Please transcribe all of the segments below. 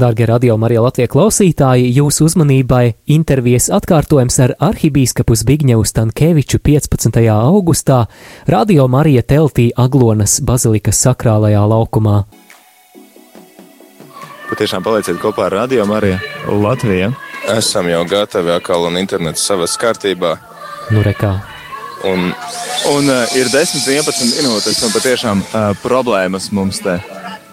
Dārgie radio Marija Latvijas klausītāji, jūsu uzmanībai intervijas atkārtojums ar arhibīskapu Zbigņevu Stankēviču 15. augustā Radio Marija teltī Aglonas bazilikas sakrālajā laukumā. Patiešām palieciet kopā ar Radio Mariju Latviju. Esam jau gatavi atkal un internets savas kārtībā. Nu, rekā. Un, Un uh, ir 10, 11 minūtes, un patiešām uh, problēmas mums te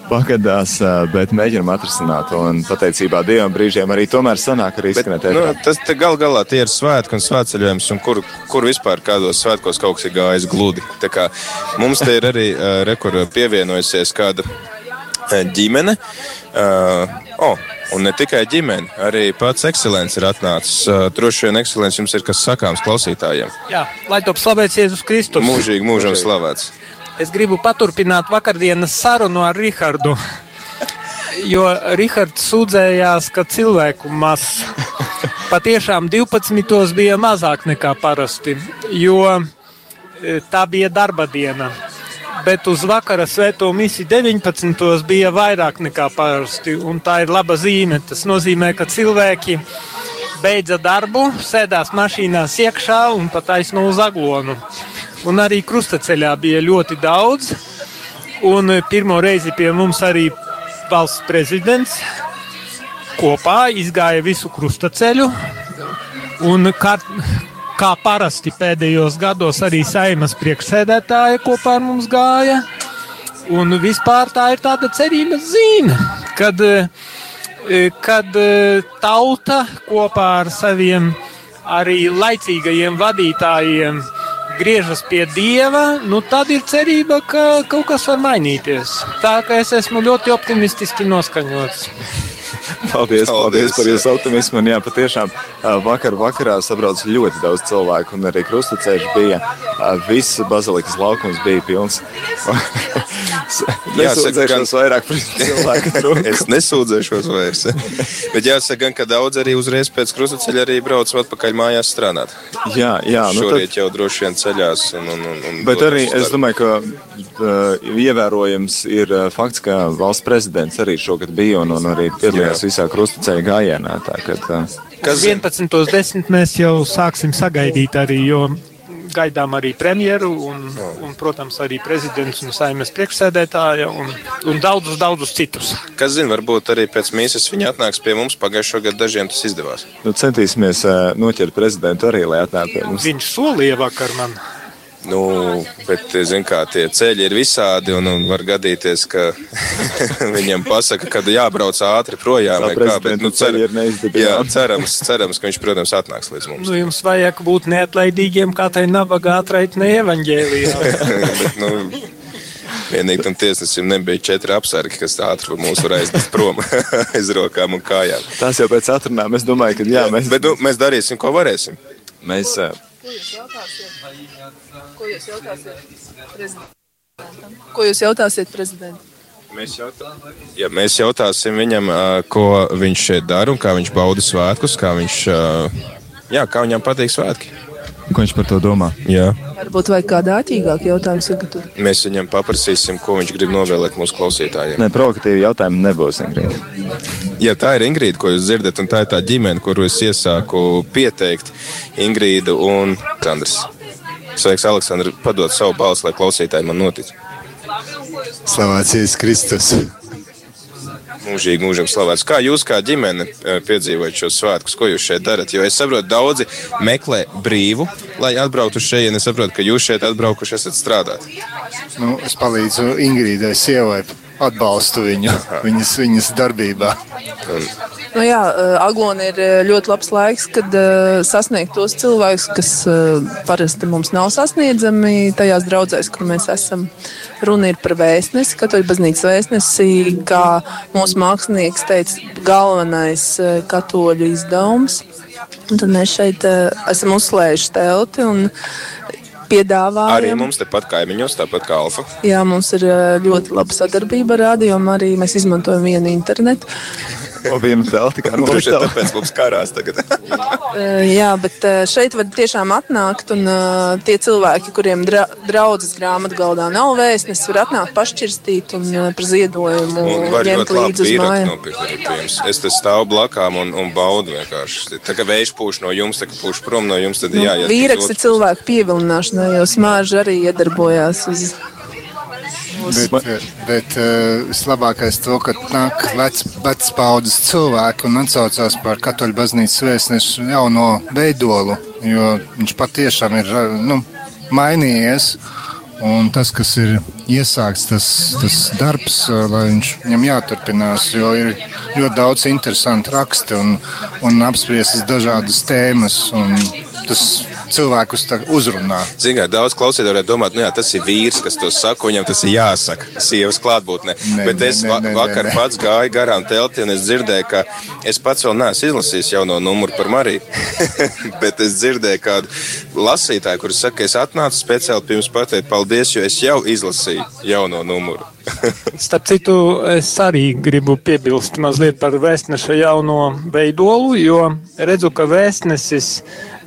pagadās, bet mēģinam atrisināt. Un pateicībā Dievam brīžiem arī tomēr sanāk arī izskanēt. nu, tas te gal galā tie ir svētki un svētceļojums, un kur, kur vispār kādos svētkos kaut kas ir gājis gludi. Tā kā mums te ir arī uh, rekur pievienojusies kāda ģimene. Uh, oh, un ne tikai ģimene, arī pats ekscelents ir atnācis. Uh, droši vien ekscelents jums ir kas sakāms klausītājiem. Jā, lai top slavēts Jēzus Kristus. Mūžīgi, mūžam slavēts. Es gribu paturpināt vakardienas sarunu ar Rihardu. Jo Rihards sūdzējās, ka cilvēku maz. Patiešām 12. bija mazāk nekā parasti, jo e, tā bija darba diena. Bet uz vakara svēto misiju 19. bija vairāk nekā parasti, un tā ir laba zīme. Tas nozīmē, ka cilvēki beidza darbu, sēdās mašīnās iekšā un pat aizsno uz aglonu. Un arī krustaceļā bija ļoti daudz. Un eh, pirmo reizi pie mums arī valsts prezidents kopā izgāja visu krustaceļu. Un kā, kā parasti pēdējos gados arī saimas priekšsēdētāja kopā ar mums gāja. Un vispār tā ir tāda cerības zīme, kad, eh, kad eh, tauta kopā ar saviem arī laicīgajiem vadītājiem griežas pie dieva, nu tad ir cerība, ka kaut kas var mainīties. Tā kā es esmu ļoti optimistiski noskaņots. Paldies, paldies Paldies. par jūsu optimismu. Un, jā, patiešām vakar vakarā sabrauc ļoti daudz cilvēku, un arī krustaceļš bija. Viss bazilikas laukums bija pilns. Nesūdzēšanos vairāk par cilvēku. Es nesūdzēšos vairs. Bet jāsaka, gan, ka daudz arī uzreiz pēc krustaceļa arī brauc atpakaļ mājās strādāt. Jā, jā nu tad, Šorīt jau droši vien ceļās. Un, un, un, un Bet arī uz es domāju, ka uh, ievērojams ir uh, fakts, ka valsts prezidents arī šogad bija un, un arī piedalījās visā krustaceļa gājienā. Tā, kad, uh, Kas 11.10. mēs jau sāksim sagaidīt arī, jo gaidām arī premjeru un, un protams, arī prezidents un saimnes priekšsēdētāja un, un daudzus, daudzus citus. Kas zina, varbūt arī pēc mīsas viņi atnāks pie mums. Pagājušā gada dažiem tas izdevās. nu, centīsimies uh, noķert prezidentu arī, lai atnāktu pie mums. Viņš solīja vakar man. Nu, bet, zin, kā tie ceļi ir visādi, un, un var gadīties, ka viņam pasaka, ka jābrauc ātri projām. Kā, ceļi ir neizdibināmi. Jā, cerams, cerams, ka viņš, protams, atnāks līdz mums. Nu, jums vajag būt neatlaidīgiem, kā tai nabaga atraitne evaņģēlijā. bet, nu, vienīgi tam tiesnesim nebija četri apsargi, kas ātri mūs var aiznest prom aiz rokām un kājām. Tas jau pēc atrunām, es domāju, ka jā, mēs, Bet nu, mēs darīsim, ko varēsim. mēs uh, Ko jūs jautāsiet prezidentam? Ko jūs jautāsiet prezidentam? Mēs, jautā... ja, mēs jautāsim viņam, ko viņš šeit dara un kā viņš bauda svētkus, kā, viņš, jā, kā viņam patīk svētki. ko viņš par to domā? Jā. Varbūt vajag kādu āķīgāku jautājumu sagatavot. Mēs viņam paprasīsim, ko viņš grib novēlēt mūsu klausītājiem. Nē, provokatīvi jautājumi nebūs. Ingrid. Ja tā ir Ingrīda, ko jūs dzirdat, un tā ir tā ģimene, kuru es iesāku pieteikt, Ingrīda un Aleksandrs. Sveiks, Aleksandrs, padod savu balsi, lai klausītāji man notic. Slavēts Jēzus Kristus. Mūžīgi, mūžīgi slavēts. Kā jūs, kā ģimene, eh, piedzīvojat šos svētkus? Ko jūs šeit darat? Jo es saprotu, daudzi meklē brīvu, lai atbrauktu šeit. Es saprotu, ka jūs šeit atbraukuši esat strādāt. Nu, es palīdzu Ingrīdai, sievai, atbalstu viņu viņas, viņas darbībā. Nu, jā, eh, Aglona ir eh, ļoti labs laiks, kad uh, sasniegt tos cilvēkus, kas parasti mums nav sasniedzami tajās draudzēs, kur mēs esam. Runa ir par vēstnesi, katoļu baznīcas vēstnesi, kā mūsu mākslinieks teica, galvenais katoļu izdevums. Un tad mēs šeit esam uzslēguši telti un piedāvājam. Arī mums tepat kaimiņos, tāpat kā Alfa. Jā, mums ir ļoti laba sadarbība ar radio. Arī mēs izmantojam vienu internetu. Vienu telti kā noliktavu. tāpēc mums karās tagad. Jā, bet šeit var tiešām atnākt, un tie cilvēki, kuriem dra draudzes grāmatgaldā nav vēstnes, var atnākt pašķirstīt un par ziedojumu ņemt līdzi uz mājām. Es te stāvu blakām un, un baudu vienkārši. Tā kā vējš pūš no jums, tā kā pūš prom no jums, tad nu, jāiet. Vīraksti cilvēku pievilināšanai, jo smāži arī iedarbojās uz Bet, bet uh, vislabākais to, ka nāk vec, vec paudzes cilvēki un atsaucās par katoļu baznīcas vēstnešu jauno veidolu, jo viņš patiešām ir nu, mainījies. Un tas, kas ir iesākts, tas, tas darbs, lai viņš viņam jāturpinās, jo ir ļoti daudz interesantu rakstu un, un apspriestas dažādas tēmas. Tas cilvēkus uzrunā. Zināt, daudz klausītāju varētu domāt, nu jā, tas ir vīrs, kas to saka, viņam tas ir jāsaka, sievas klātbūtnē. Ne, Bet es ne, ne, vakar ne, ne. pats gāju garām telti un es dzirdēju, ka es pats vēl neesmu izlasījis jauno numuru par Mariju. Bet es dzirdēju kādu lasītāju, kurš saka, ka es atnācu speciāli pirms pateikt paldies, jo es jau izlasīju jauno numuru. Starp citu, es arī gribu piebilst mazliet par vēstneša jauno veidolu, jo redzu, ka vēstnesis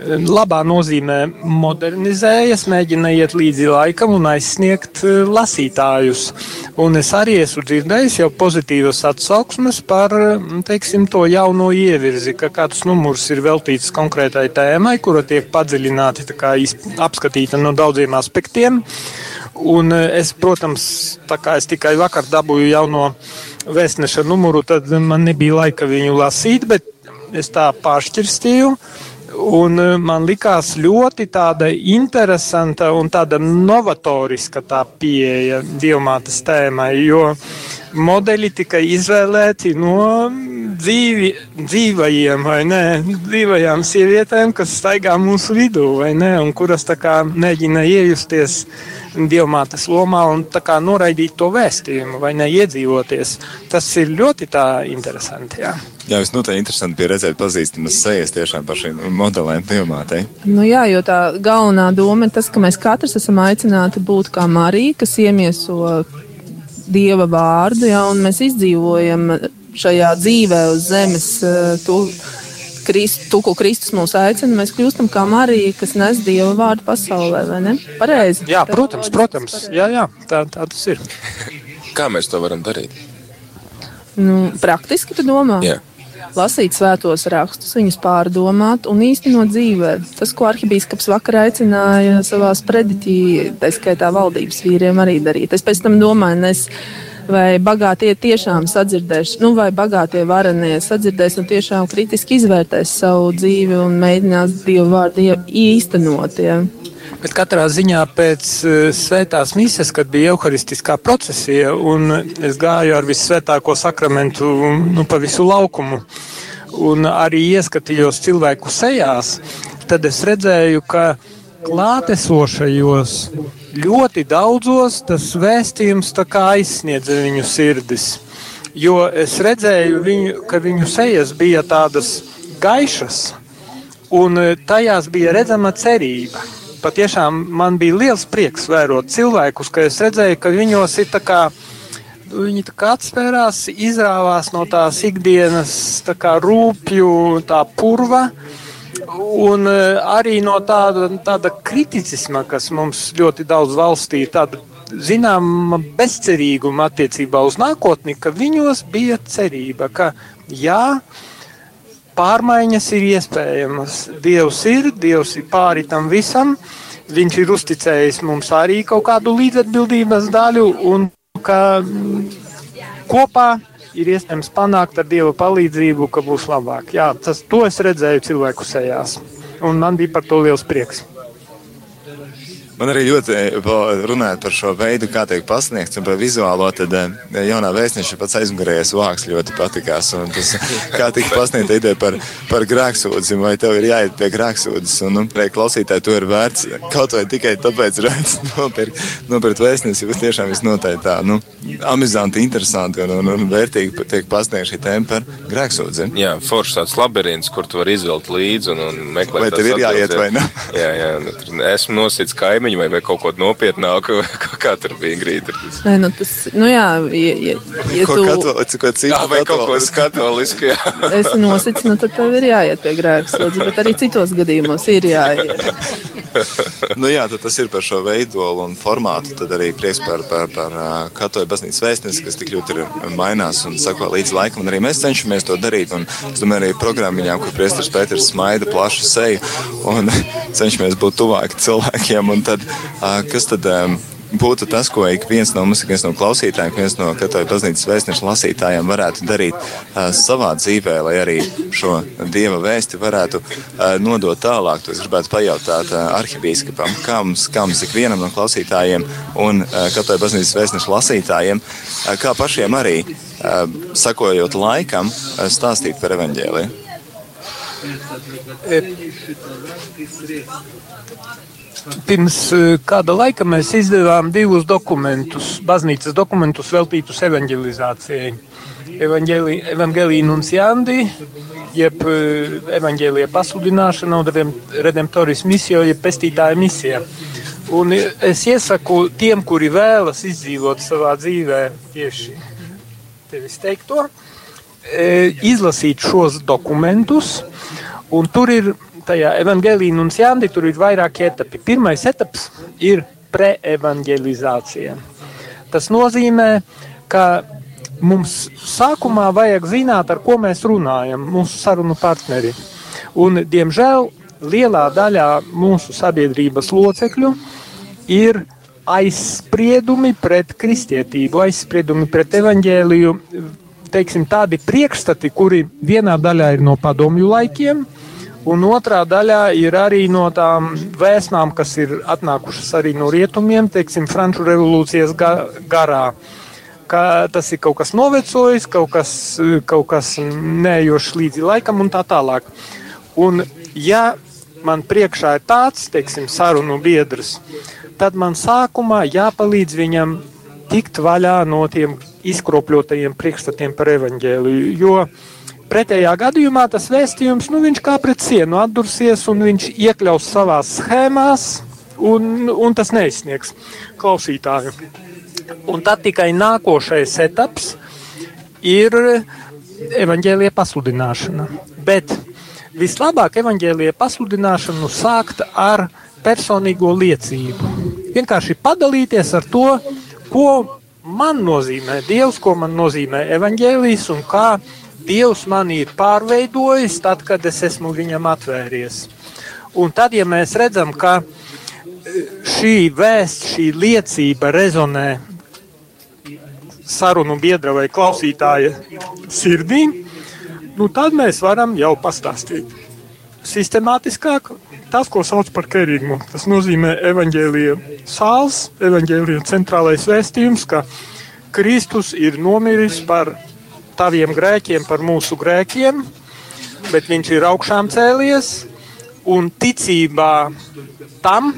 labā nozīmē modernizējas, mēģina iet līdzi laikam un aizsniegt eh, lasītājus. Un es arī esmu dzirdējis jau pozitīvas atsauksmes par teiksim, to jauno ievirzi, ka kāds numurs ir veltīts konkrētai tēmai, kura tiek padziļināti apskatīta no daudziem aspektiem. Un eh, es, protams, tā kā es tikai vakar dabūju jauno vēstneša numuru, tad man nebija laika viņu lasīt, bet es tā pāršķirstīju. Un e, man likās ļoti tāda interesanta un tāda novatoriska tā pieeja diamātas tēmai, jo modeļi tika izvēlēti no dzīvi, dzīvajiem vai ne, dzīvajām sievietēm, kas staigā mūsu vidū vai ne, un kuras tā kā mēģina iejusties diamātas lomā un tā kā noraidīt to vēstījumu vai ne iedzīvoties. Tas ir ļoti tā interesanti, jā. Jā, es noteikti interesanti bija redzēt pazīstamas sejas tiešām par šīm modelēm diamātei. Nu jā, jo tā galvenā doma ir tas, ka mēs katrs esam aicināti būt kā Marija, kas iemieso Dieva vārdu, ja, un mēs izdzīvojam šajā dzīvē uz zemes eh, to, Krist, to ko Kristus mūs aicina. Mēs kļūstam kā Marija, kas nes Dieva vārdu pasaulē, vai ne? Pareizi. Jā, protams, protams. Jā, jā, tā, tā tas ir. Kā mēs to varam darīt? Nu, praktiski tu domā? Jā lasīt svētos rakstus, viņus pārdomāt un īstenot dzīvē. Tas, ko arhibīskaps vakar aicināja savā sprediķī, tā skaitā valdības vīriem arī darīt. Es pēc tam domāju, nes, vai bagātie tiešām sadzirdēs, nu, vai bagātie varenie sadzirdēs un tiešām kritiski izvērtēs savu dzīvi un mēģinās Dievu vārdu īstenot. Ja. Bet katrā ziņā pēc uh, svētās mises, kad bija evaharistiskā procesija, un es gāju ar visvētāko sakramentu nu, pa visu laukumu, un arī ieskatījos cilvēku sejās, tad es redzēju, ka klātesošajos ļoti daudzos tas vēstījums aizsniedza viņu sirdis. Jo es redzēju, viņu, ka viņu sejas bija tādas gaišas, un tajās bija redzama cerība patiešām man bija liels prieks vērot cilvēkus, ka es redzēju, ka viņos ir tā kā. Viņi atspērās, izrāvās no tās ikdienas tā kā rūpju, tā purva, un e, arī no tāda, tāda kriticisma, kas mums ļoti daudz valstī ir, tāda zināma bezcerīguma attiecībā uz nākotni, ka viņos bija cerība, ka jā, pārmaiņas ir iespējamas. Dievs ir, Dievs ir pāri tam visam. Viņš ir uzticējis mums arī kaut kādu līdzatbildības daļu, un ka kopā ir iespējams panākt ar Dieva palīdzību, ka būs labāk. Jā, tas, to es redzēju cilvēku sejās, un man bija par to liels prieks. Man arī ļoti eh, runājot par šo veidu, kā tiek pasniegts un par vizuālo, tad eh, jaunā vēstneša pats aizmugurējais vāks ļoti patikās. Tas, kā tika pasniegta ideja par, par grēksūdzi, vai tev ir jāiet pie grēksūdzes. Un, nu, klausītāji, to ir vērts kaut vai tikai tāpēc, redz, nopirkt, nopirkt vēstnesi, jo tiešām viss noteikti tā, nu, amizanti, interesanti un, un, un vērtīgi tiek pasniegta šī tēma par grēksūdzi. Jā, foršs tāds labirints, kur tu vari izvilkt līdzi un, un meklēt. Vai tev ir jāiet vai ne? Jā, jā, esmu nosits kaimiņu tēmiņu vai, vai kaut ko nopietnāku, kā tur bija Ingrīda? Nē, nu tas, nu jā, ja, ja, ja Ko tu katolici, ko citu Jā, vai kaut ko katolisku? jā. esi nosicis, nu tad tev ir jāiet pie grēkslodzes, bet arī citos gadījumos ir jāiet. Nu jā, tas ir par šo veidolu un formātu. Tad arī prieks par, par, par katoļu baznīcas vēstnesi, kas tik ļoti ir mainās un sako līdz laikam. Un arī mēs cenšamies to darīt. Un es domāju, arī programmiņām, kur priestars Pēters smaida plašu seju un cenšamies būt tuvāki cilvēkiem. Un tad, kas tad? Būtu tas, ko ik viens no mums, viens no klausītājiem, viens no katoļu baznīcas vēstnešu lasītājiem varētu darīt uh, savā dzīvē, lai arī šo dieva vēsti varētu uh, nodot tālāk. To es gribētu pajautāt uh, arhibīskapam, kā mums, kā mums ikvienam no klausītājiem un uh, katoļu baznīcas vēstnešu lasītājiem, uh, kā pašiem arī, uh, sakojot laikam, uh, stāstīt par evaņģēliju. Pirms eh, kāda laika mēs izdevām divus dokumentus, baznīcas dokumentus veltītus evanģelizācijai. Evangelija Nunciandi, jeb eh, evanģēlija pasludināšana un redem- redemptoris misija, jeb pestītāja misija. Un es iesaku tiem, kuri vēlas izdzīvot savā dzīvē tieši tevis teikto, e, izlasīt šos dokumentus. Un tur ir tajā evanģēlīna un sjāndi, tur ir vairāki etapi. Pirmais etaps ir preevanģelizācija. Tas nozīmē, ka mums sākumā vajag zināt, ar ko mēs runājam, mūsu sarunu partneri. Un, diemžēl lielā daļā mūsu sabiedrības locekļu ir aizspriedumi pret kristietību, aizspriedumi pret evaņģēliju, teiksim, tādi priekšstati, kuri vienā daļā ir no padomju laikiem, un otrā daļā ir arī no tām vēsmām, kas ir atnākušas arī no rietumiem, teiksim, Franču revolūcijas ga garā. Ka tas ir kaut kas novecojis, kaut kas, kaut kas neejošs līdzi laikam un tā tālāk. Un, ja man priekšā ir tāds, teiksim, sarunu biedrs, tad man sākumā jāpalīdz viņam tikt vaļā no tiem izkropļotajiem priekšstatiem par evaņģēliju. Jo pretējā gadījumā tas vēstījums, nu, viņš kā pret sienu atdursies un viņš iekļaus savās schēmās, un, un tas neizsniegs klausītāju. Un tad tikai nākošais etaps ir evaņģēlīja pasludināšana. Bet vislabāk evaņģēlīja pasludināšanu sākt ar personīgo liecību. Vienkārši padalīties ar to, ko man nozīmē Dievs, ko man nozīmē evaņģēlījis un kā Dievs man ir pārveidojis, tad, kad es esmu viņam atvēries. Un tad, ja mēs redzam, ka šī vēsts, šī liecība rezonē sarunu biedra vai klausītāja sirdī, nu tad mēs varam jau pastāstīt. Sistemātiskāk tas, ko sauc par kerīgumu, tas nozīmē evaņģēlīja sāls, evaņģēlīja centrālais vēstījums, ka Kristus ir nomiris par taviem grēkiem, par mūsu grēkiem, bet viņš ir augšām cēlies un ticībā tam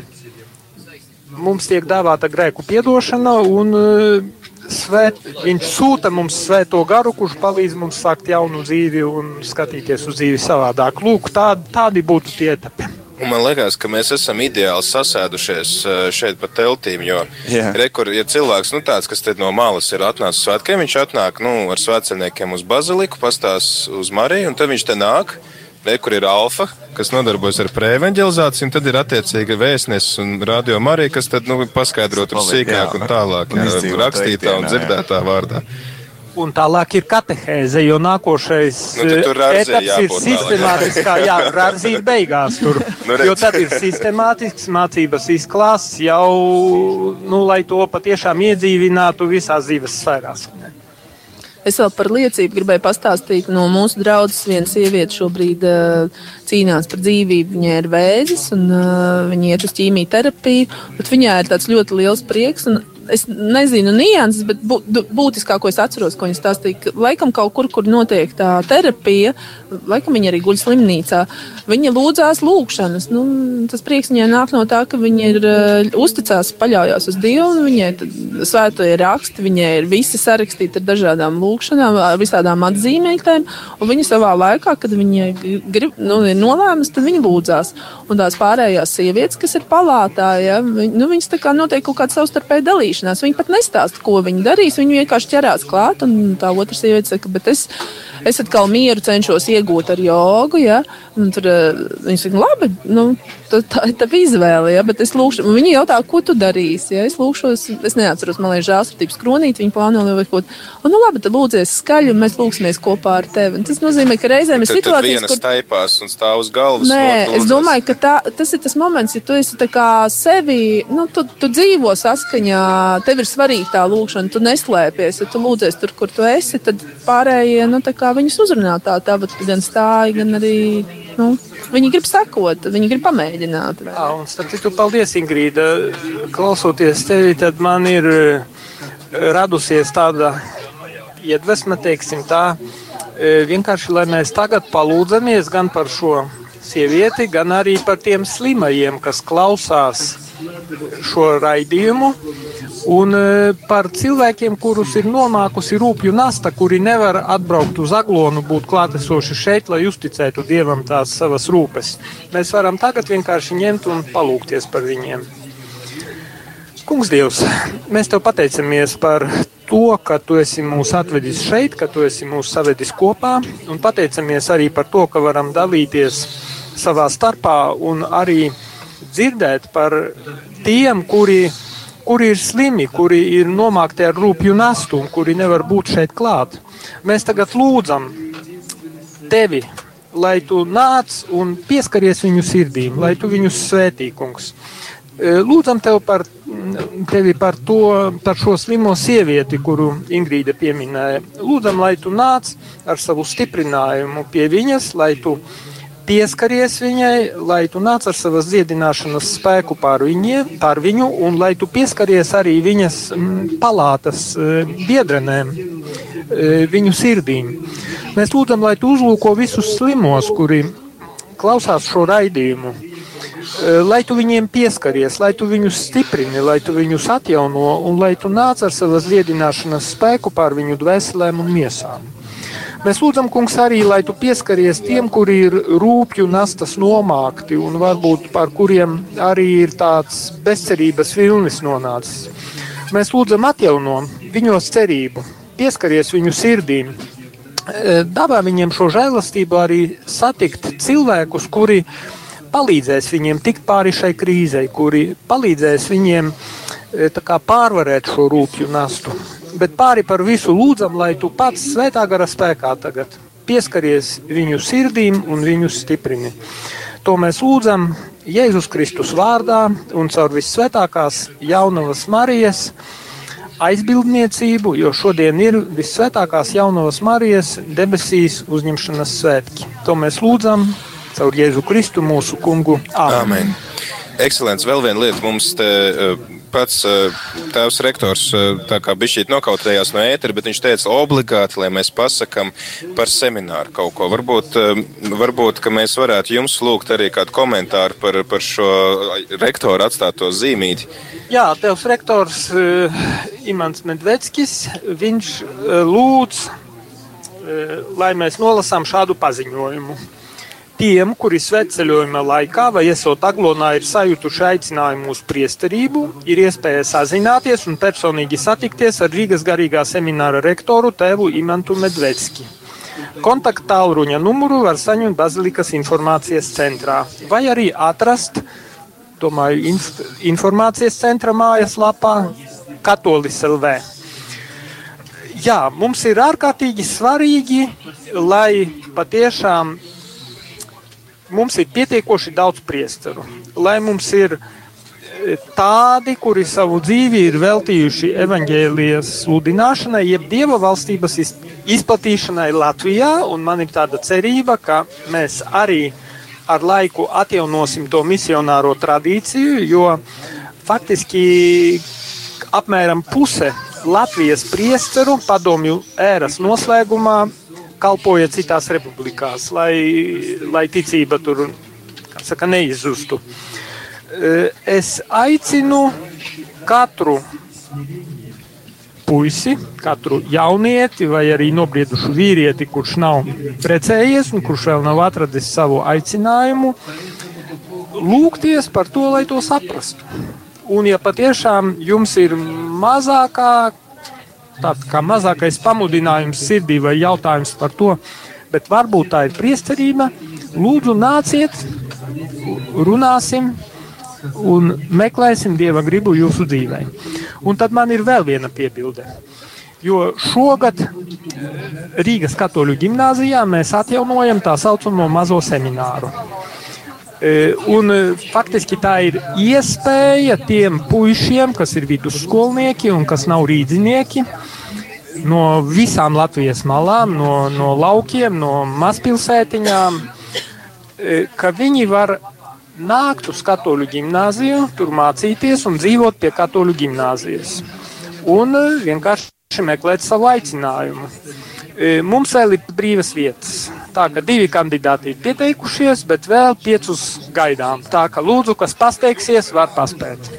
mums tiek dāvāta grēku piedošana un uh, svēt, viņš sūta mums svēto garu, kurš palīdz mums sākt jaunu dzīvi un skatīties uz dzīvi savādāk. Lūk, tādi, tādi būtu tie etapi. Un man liekas, ka mēs esam ideāli sasēdušies eh, šeit pa teltīm. Jo, Jā. rekur, ja cilvēks nu, tāds, kas te no malas ir atnācis uz svētkiem, viņš atnāk nu, ar svētceļniekiem uz baziliku, pastāsta uz Mariju, un tad viņš te nāk. Rekur ir alfa, kas nodarbojas ar preevanģelizāciju, un tad ir attiecīgi vēstnesis un radio Marija, kas tad nu, paskaidro tur sīkāk jā, un tālāk, jā, izdzīvot rakstītā un teiktienā, jā. dzirdētā vārdā. Un tālāk ir katehēze, jo nākošais Nu, etaps ir sistemātiskā, jā, rārzī ir beigās tur. Nu, redz. jo tad ir sistemātisks mācības izklāsts jau, nu, lai to patiešām iedzīvinātu visās dzīves sfērās. Es vēl par liecību gribēju pastāstīt. No mūsu draudzes viena sieviete šobrīd uh, cīnās par dzīvību. Viņai ir vēzis, un uh, viņa iet uz ķīmijterapiju. Viņai ir tāds ļoti liels prieks. Es nezinu nianses, bet būtiskāko es atceros, ko viņa stāstīja, ka laikam kaut kur, kur notiek tā terapija, laikam viņa arī guļ slimnīcā, viņa lūdzās lūgšanas. Nu, tas prieks viņai nāk no tā, ka viņa ir uh, uzticās, paļaujās uz Dievu, viņai svētoja raksti, viņai ir visi sarakstīti ar dažādām lūgšanām, ar visādām atzīmētēm, viņa savā laikā, kad viņa grib, nu, ir nolēmusi, tad viņa lūdzās. Un tās pārējās sievietes, kas ir palātā, ja, viņ, nu, viņas tā kā notiek kaut kāda savstarpēja dalīšanās. Viņa pat nestāsta, ko viņa darīs, viņa vienkārši ķerās klāt, un tā otra sieviete saka, bet es es atkal mieru cenšos iegūt ar jogu. Ja? Un tur uh, viņi saka, nu, labi, nu, tā, tā ir tava izvēle. Ja? Bet es lūkšu, viņi jautā, ko tu darīsi. Ja? Es lūkšos, es neatceros, man liekas, žēlsirdības kronīt, viņi plāno vai ko. Un, nu, labi, tad lūdzies skaļi, un mēs lūksimies kopā ar tevi. Un tas nozīmē, ka reizēm ir situācijas, kur staipās un stāv uz galvas. Nē, es domāju, ka tā, tas ir tas moments, ja tu esi sevi, nu, tu, tu dzīvo saskaņā, tev ir svarīga tā lūkšana, tu neslēpies, ja tu lūdzies tur, kur tu esi, tad pārējie, nu, viņus uzrunā tā, tā gan stāja, gan arī. Nu, viņi grib sekot, viņi grib pamēģināt. Jā, un starp citu, paldies, Ingrīda. Klausoties tevi, tad man ir eh, radusies tāda iedvesma, teiksim tā, eh, vienkārši, lai mēs tagad palūdzamies gan par šo sievieti, gan arī par tiem slimajiem, kas klausās šo raidījumu. Un e, par cilvēkiem, kurus ir nomākusi rūpju nasta, kuri nevar atbraukt uz aglonu, būt klātesoši šeit, lai uzticētu dievam tās savas rūpes. Mēs varam tagad vienkārši ņemt un palūkties par viņiem. Kungs, Dievs, mēs tev pateicamies par to, ka tu esi mūs atvedis šeit, ka tu esi mūs savedis kopā, un pateicamies arī par to, ka varam dalīties savā starpā un arī dzirdēt par tiem, kuri, kuri ir slimi, kuri ir nomākti ar rūpju nastu un kuri nevar būt šeit klāt. Mēs tagad lūdzam tevi, lai tu nāc un pieskaries viņu sirdīm, lai tu viņus svētī, kungs. E, lūdzam tev par, tevi par, to, par šo slimo sievieti, kuru Ingrīda pieminēja. Lūdzam, lai tu nāc ar savu stiprinājumu pie viņas, lai tu pieskaries viņai, lai tu nāc ar savas dziedināšanas spēku pār, viņie, pār viņu, un lai tu pieskaries arī viņas mm, palātas e, biedrenēm, e, viņu sirdīm. Mēs lūdzam, lai tu uzlūko visus slimos, kuri klausās šo raidījumu. E, lai tu viņiem pieskaries, lai tu viņus stiprini, lai tu viņus atjauno un lai tu nāc ar savas dziedināšanas spēku pār viņu dvēselēm un miesām. Mēs lūdzam, kungs, arī, lai tu pieskaries tiem, kuri ir rūpju nastas nomākti un varbūt par kuriem arī ir tāds bezcerības vilnis nonācis. Mēs lūdzam, atjauno viņos cerību, pieskaries viņu sirdīm, e, dāvā viņiem šo žēlastību arī satikt cilvēkus, kuri palīdzēs viņiem tikt pāri šai krīzei, kuri palīdzēs viņiem e, kā, pārvarēt šo rūpju nastu bet pāri par visu lūdzam, lai tu pats svētā gara spēkā tagad pieskaries viņu sirdīm un viņus stiprini. To mēs lūdzam Jēzus Kristus vārdā un caur visvētākās jaunavas Marijas aizbildniecību, jo šodien ir visvētākās jaunavas Marijas debesīs uzņemšanas svētki. To mēs lūdzam caur Jēzu Kristu mūsu kungu. Āmen. Amen. Ekscelents, vēl viena lieta mums te pats eh, tēvs rektors eh, tā kā bišķīt nokautējās no ētera, bet viņš teica obligāti, lai mēs pasakam par semināru kaut ko. Varbūt, eh, varbūt mēs varētu jums lūgt arī kādu komentāru par, par šo rektoru atstāto zīmīti. Jā, tēvs rektors Imants Medveckis, viņš lūdz, lai mēs nolasām šādu paziņojumu tiem, kuri sveceļojuma laikā vai esot aglonā ir sajutuši aicinājumu uz priesterību, ir iespēja sazināties un personīgi satikties ar Rīgas garīgā semināra rektoru tēvu Imantu Medvecki. Kontakta tālruņa numuru var saņemt Bazilikas informācijas centrā vai arī atrast, domāju, inf informācijas centra mājaslapā Katolis LV. Jā, mums ir ārkārtīgi svarīgi, lai patiešām mums ir pietiekoši daudz priesteru, lai mums ir e, tādi, kuri savu dzīvi ir veltījuši evaņģēlijas sludināšanai, jeb dieva valstības izplatīšanai Latvijā, un man ir tāda cerība, ka mēs arī ar laiku atjaunosim to misionāro tradīciju, jo faktiski apmēram puse Latvijas priesteru padomju ēras noslēgumā kalpoja citās republikās, lai, lai ticība tur saka, neizzustu. Es aicinu katru puisi, katru jaunieti vai arī nobriedušu vīrieti, kurš nav precējies un kurš vēl nav atradis savu aicinājumu, lūgties par to, lai to saprastu. Un, ja patiešām jums ir mazākā, tāds kā mazākais pamudinājums sirdī vai jautājums par to, bet varbūt tā ir priesterība, lūdzu nāciet, runāsim un meklēsim Dieva gribu jūsu dzīvē. Un tad man ir vēl viena piebilde. Jo šogad Rīgas katoļu ģimnāzijā mēs atjaunojam tā saucamo mazo semināru. E, un e, faktiski tā ir iespēja tiem puišiem, kas ir vidusskolnieki un kas nav rīdzinieki, no visām Latvijas malām, no, no laukiem, no mazpilsētiņām, e, ka viņi var nākt uz katoļu gimnāziju, tur mācīties un dzīvot pie katoļu gimnāzijas. Un vienkārši meklēt savu aicinājumu. Mums vēl ir brīvas vietas. Tā ka divi kandidāti ir pieteikušies, bet vēl piecus gaidām. Tā ka lūdzu, kas pasteigsies, var paspēt.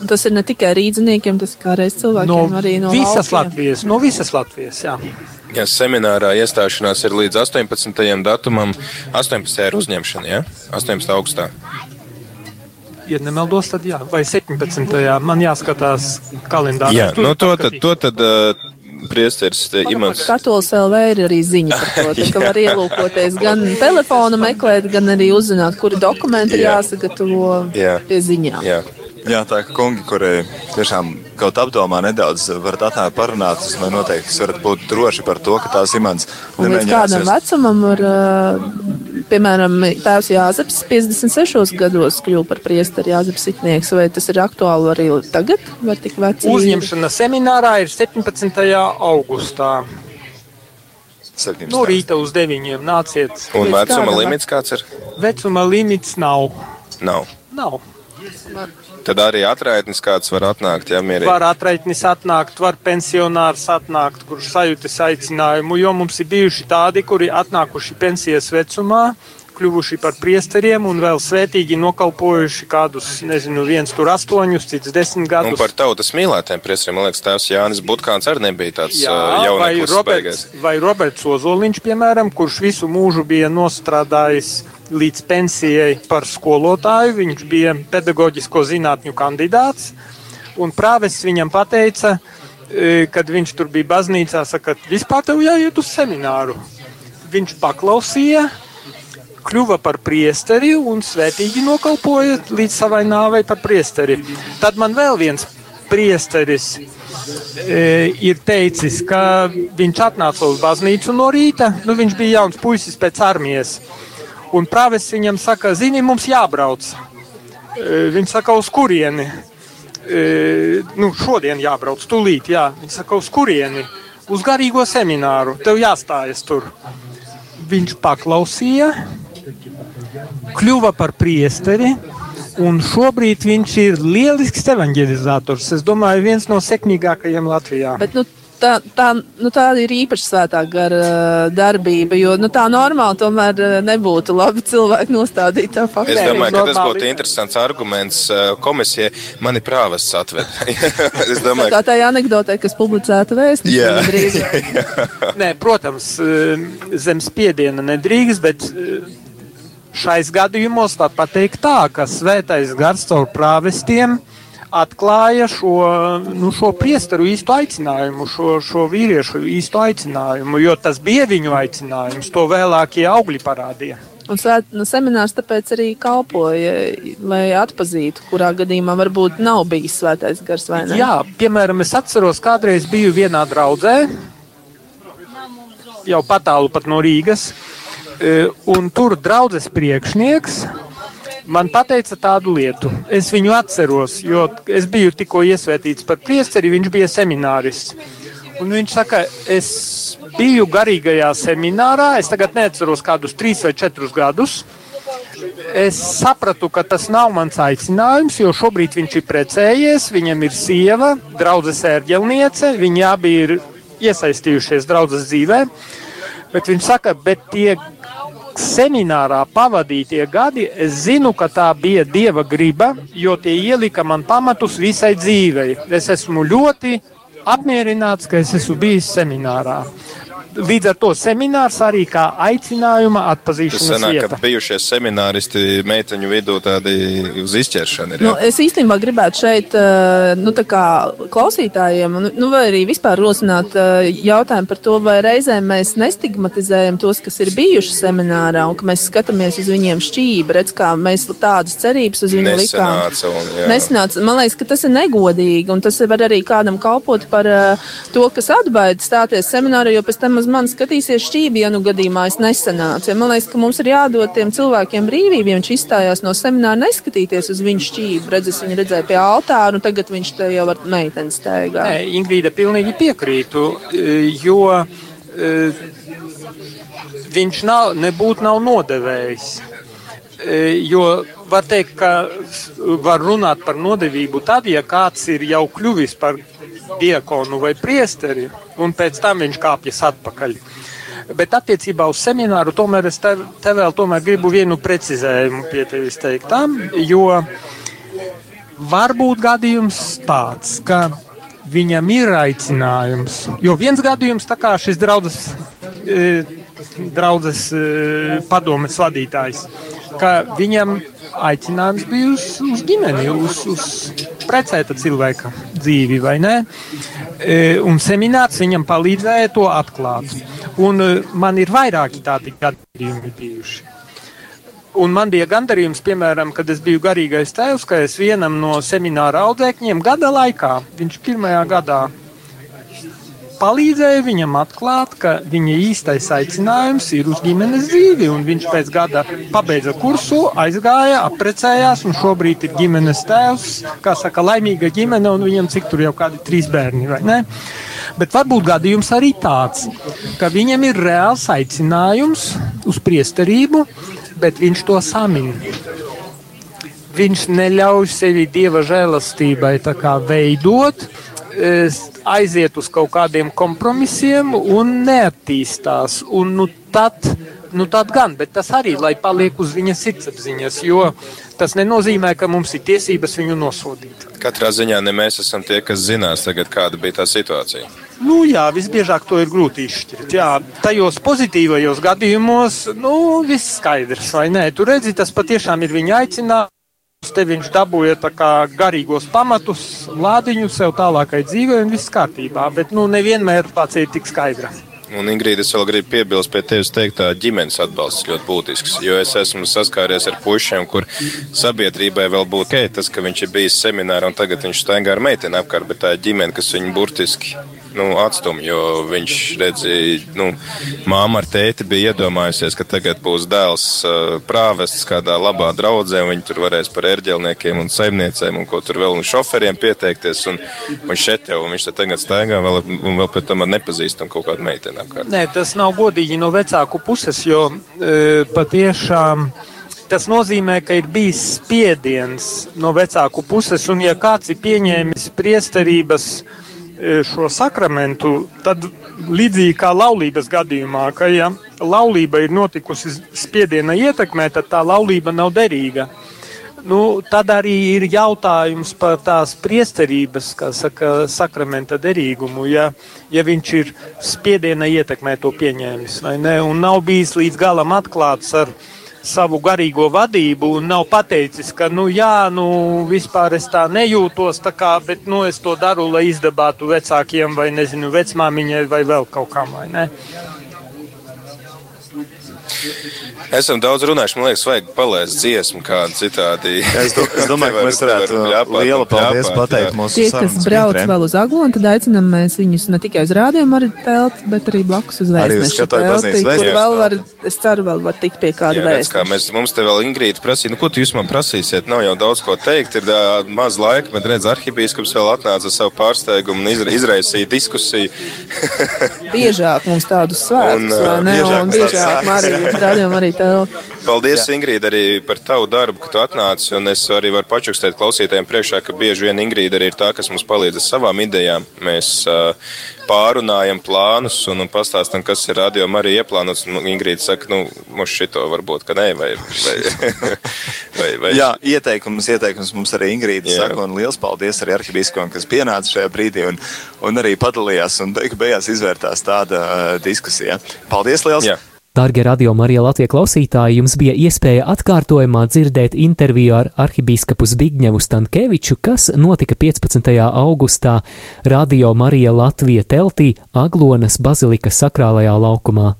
Un tas ir ne tikai rīzniekiem, tas ir kādreiz cilvēkiem no arī no visas laukiem. Latvijas. No visas Latvijas jā. Ja seminārā iestāšanās ir līdz 18. datumam, 18. ir uzņemšana, ja? 18. augustā. Ja nemaldos, tad jā, vai 17. man jāskatās kalendārā. Jā, nu to paskatīt. tad, to tad uh, priesteris Imants. Katolis LV ir arī ziņa par to, tā, ka var ielūkoties gan telefonu meklēt, gan arī uzzināt, kuri dokumenti ir Jā. jāsagatavo Jā. pie ziņām. Jā. Jā, tā kā kungi, kuri tiešām kaut apdomā nedaudz varat atnākt parunāt, domāju, noteikti varat būt droši par to, ka tās imants līdz kādam vecumam var, piemēram, tēvs Jāzeps 56 gados kļuva par priesteri Jāzeps Sitnieks, vai tas ir aktuāli arī tagad, vai tik veci? Uzņemšana seminārā ir 17. augustā. No rīta uz 9. nāciet. Un vecuma limits kāds ir? Vecuma limits nav. Nav. nav. Tad arī atraitnis kāds var atnākt, ja mierīgi. Var atraitnis atnākt, var pensionārs atnākt, kurš sajūtas aicinājumu, jo mums ir bijuši tādi, kuri atnākuši pensijas vecumā, kļuvuši par priesteriem un vēl svētīgi nokalpojuši kādus, nezinu, viens tur astoņus, cits desmit Un gadus. par tautas mīlētājiem priesteriem, man liekas, tēvs Jānis Butkāns arī nebija tāds Jā, uh, vai Roberts, vai Roberts Ozoliņš, piemēram, kurš visu mūžu bija nostrādājis līdz pensijai par skolotāju. Viņš bija pedagoģisko zinātņu kandidāts. Un prāvests viņam pateica, e, kad viņš tur bija baznīcā, saka, vispār tev jāiet uz semināru. Viņš paklausīja, kļuva par priesteri un svētīgi nokalpoja līdz savai nāvei par priesteri. Tad man vēl viens priesteris e, ir teicis, ka viņš atnāca uz baznīcu no rīta. Nu, viņš bija jauns puisis pēc armijas. Un prāves viņam saka, zini, mums jābrauc. E, viņš saka, uz kurieni? E, nu, šodien jābrauc, tūlīt. Jā. Viņš saka, uz kurieni? Uz garīgo semināru. Tev jāstājas tur. Viņš paklausīja, kļuva par priesteri. Un šobrīd viņš ir lielisks evanģelizators. Es domāju, viens no sekmīgākajiem Latvijā. Bet, nu, tā, tā, nu, tā ir īpaši svētā gara darbība, jo nu, tā normāli tomēr nebūtu labi cilvēki nostādīt tā Es faktu. domāju, ka tas būtu interesants arguments komisijai. Mani prāvests atved. es domāju, Tā tā ir anekdote, kas publicēta Jā. vēstnesī. Nē, protams, zem spiediena nedrīkst, bet šais gadījumos var pateikt tā, ka svētais gars caur prāvestiem atklāja šo, nu, šo priesteru īstu aicinājumu, šo, šo vīriešu īstu aicinājumu, jo tas bija viņu aicinājums, to vēlākie augļi parādīja. Un nu, seminārs tāpēc arī kalpoja, lai atpazītu, kurā gadījumā varbūt nav bijis svētais gars vai ne. Jā, piemēram, es atceros, kādreiz biju vienā draudzē, jau patālu pat no Rīgas, e, un tur draudzes priekšnieks man teica tādu lietu. Es viņu atceros, jo es biju tikko iesvētīts par priesteri, viņš bija seminārists. Un viņš saka, es biju garīgajā seminārā, es tagad neatceros kādus trīs vai četrus gadus. es sapratu, ka tas nav mans aicinājums, jo šobrīd viņš ir precējies, viņam ir sieva, draudzes ērģelniece, viņi abi ir iesaistījušies draudzes dzīvē. Bet viņš saka, bet tie seminārā pavadītie gadi, es zinu, ka tā bija dieva griba, jo tie ielika man pamatus visai dzīvei. Es esmu ļoti apmierināts, ka es esmu bijis seminārā līdz ar to seminārs arī kā aicinājuma atpazīšanas Tas sanāk, vieta. ka bijušie semināristi meiteņu vidū tādi uz izķeršanu ir. Nu, jā? es īstenībā gribētu šeit, eh, nu, tā kā klausītājiem, nu, nu, vai arī vispār rosināt eh, jautājumu par to, vai reizēm mēs nestigmatizējam tos, kas ir bijuši seminārā, un ka mēs skatāmies uz viņiem šķīvi, redz, kā mēs tādas cerības uz viņu likām. Un. Nesanāca. Man liekas, ka tas ir negodīgi, un tas var arī kādam kalpot par uh, to, kas atbaida stāties seminārā, jo pēc tam uz mani skatīsies šķīvi, ja nu gadījumā es nesanācu. Ja man liekas, ka mums ir jādod tiem cilvēkiem brīvību, viņš izstājās no semināra, neskatīties uz viņu šķīvi. Redz, es viņu redzēju pie altāra, un tagad viņš te jau ar meiteni steigā. Nē, Ingrīda, pilnīgi piekrītu, jo e, viņš nav, nebūtu nav nodevējis. E, Jo var teikt, ka var runāt par nodevību tad, ja kāds ir jau kļuvis par diakonu vai priesteri, un pēc tam viņš kāpjas atpakaļ. Bet attiecībā uz semināru tomēr es te, te vēl tomēr gribu vienu precizējumu pie tevis teiktām, jo var būt gadījums tāds, ka viņam ir aicinājums. Jo viens gadījums, tā kā šis draudzes, e, draudzes e, padomes vadītājs, ka viņam aicinājums bija uz, uz ģimeni, uz, uz precēta cilvēka dzīvi, vai ne? E, un seminārs viņam palīdzēja to atklāt. Un e, man ir vairāki tādi gadījumi bijuši. Un man bija gandarījums, piemēram, kad es biju garīgais tēvs, ka es vienam no semināra audzēkņiem gada laikā, viņš pirmajā gadā palīdzēja viņam atklāt, ka viņa īstais aicinājums ir uz ģimenes dzīvi. Viņš pēc gada pabeidza kursu, aizgāja, apprecējās un šobrīd ir ģimenes tēvs. Kā saka, laimīga ģimene, un viņam cik tur jau kādi trīs bērni, vai ne? Bet varbūt gadījums arī tāds, ka viņam ir reāls aicinājums uz priesterību, bet viņš to samin. Viņš neļauj sevi dieva žēlastībai veidot, aiziet uz kaut kādiem kompromisiem un neattīstās. Un, nu, tad, nu, tad gan, bet tas arī, lai paliek uz viņa sirdsapziņas, jo tas nenozīmē, ka mums ir tiesības viņu nosodīt. Katrā ziņā ne mēs esam tie, kas zinās, tagad, kāda bija tā situācija. Nu, jā, visbiežāk to ir grūti izšķirt. Jā, tajos pozitīvajos gadījumos, nu, viss skaidrs, vai nē. Tur redzi, tas patiešām ir viņa aicinājums. Te viņš dabūja garīgos pamatus, lādiņu sev tālākai dzīvei un viss kārtībā. Bet, nu, nevienmēr pats ir tik skaidrs. Un, Ingrīda, es vēl gribu piebilst pie tevis teiktā ģimenes atbalsts ļoti būtisks. Jo es esmu saskāries ar pušiem, kur sabiedrībai vēl būtu ok, tas, ka viņš ir bijis seminārā un tagad viņš staigā ar meiteni apkārt, bet tā ir ģimene, kas viņu burtiski nu, atstum, jo viņš redzēja, nu, māma ar tēti bija iedomājusies, ka tagad būs dēls uh, prāvests kādā labā draudzē, un viņi tur varēs par ērģelniekiem un saimniecēm un ko tur vēl un šoferiem pieteikties, un, un šeit jau, viņš te tagad staigā vēl, un vēl pēc tam ar nepazīstam kaut kādu meiteni apkārt. Nē, tas nav godīgi no vecāku puses, jo e, patiešām tas nozīmē, ka ir bijis spiediens no vecāku puses, un ja kāds ir pieņēmis priesterības e, šo sakramentu, tad līdzīgi kā laulības gadījumā, ka ja laulība ir notikusi spiediena ietekmē, tad tā laulība nav derīga. Nu, tad arī ir jautājums par tās priesterības, kā saka, sakramenta derīgumu. Ja, ja viņš ir spiediena ietekmē to pieņēmis, vai ne, un nav bijis līdz galam atklāts ar savu garīgo vadību, un nav pateicis, ka, nu, jā, nu, vispār es tā nejūtos, tā kā, bet, nu, es to daru, lai izdabātu vecākiem vai, nezinu, vecmāmiņai vai vēl kaut kam, vai ne. Esam daudz runājuši, man liekas, vajag palaist dziesmu kādu citādi. Es, do, es domāju, ka mēs varētu lielu paldies pateikt mūsu Tie, kas brauc vēl uz Aglonu, tad aicinām mēs viņus ne tikai uz rādījumu ar telti, bet arī blakus uz Arī baznīcas telti, kur vēl var, es ceru, vēl var tikt pie kāda Jā, vēstneša. mēs, mums te vēl Ingrīda prasīja, nu, ko tu jūs man prasīsiet? Nav jau daudz ko teikt, ir ā, maz laika, bet redz, arhibīskaps vēl atnāca ar savu pārsteigumu un izra, izraisīja diskusiju. Biežāk mums tādus svētkus, vai ne? biežāk Un Jā, Marija, rādījām arī tev. Paldies, Jā. Ingrīda, arī par tavu darbu, ka tu atnāci. Un es arī varu pačukstēt klausītājiem priekšā, ka bieži vien Ingrīda arī ir tā, kas mums palīdz ar savām idejām. Mēs uh, pārunājam plānus un, un pastāstam, kas ir radio arī ieplānots. Un Ingrīda saka, nu, mums šito varbūt, ka nē, vai, vai, vai, vai. Jā, ieteikums, ieteikums mums arī Ingrīda Jā. saka, un liels paldies arī arhibīskam, kas pienāca šajā brīdī un, un arī padalījās un beigās izvērtās tāda uh, diskusija. Paldies liels! Jā. Dārgie radio Marija Latvijas klausītāji, jums bija iespēja atkārtojumā dzirdēt interviju ar arhibīskapu Zbigņevu Stankēviču, kas notika 15. augustā Radio Marija Latvija teltī Aglonas bazilikas sakrālajā laukumā.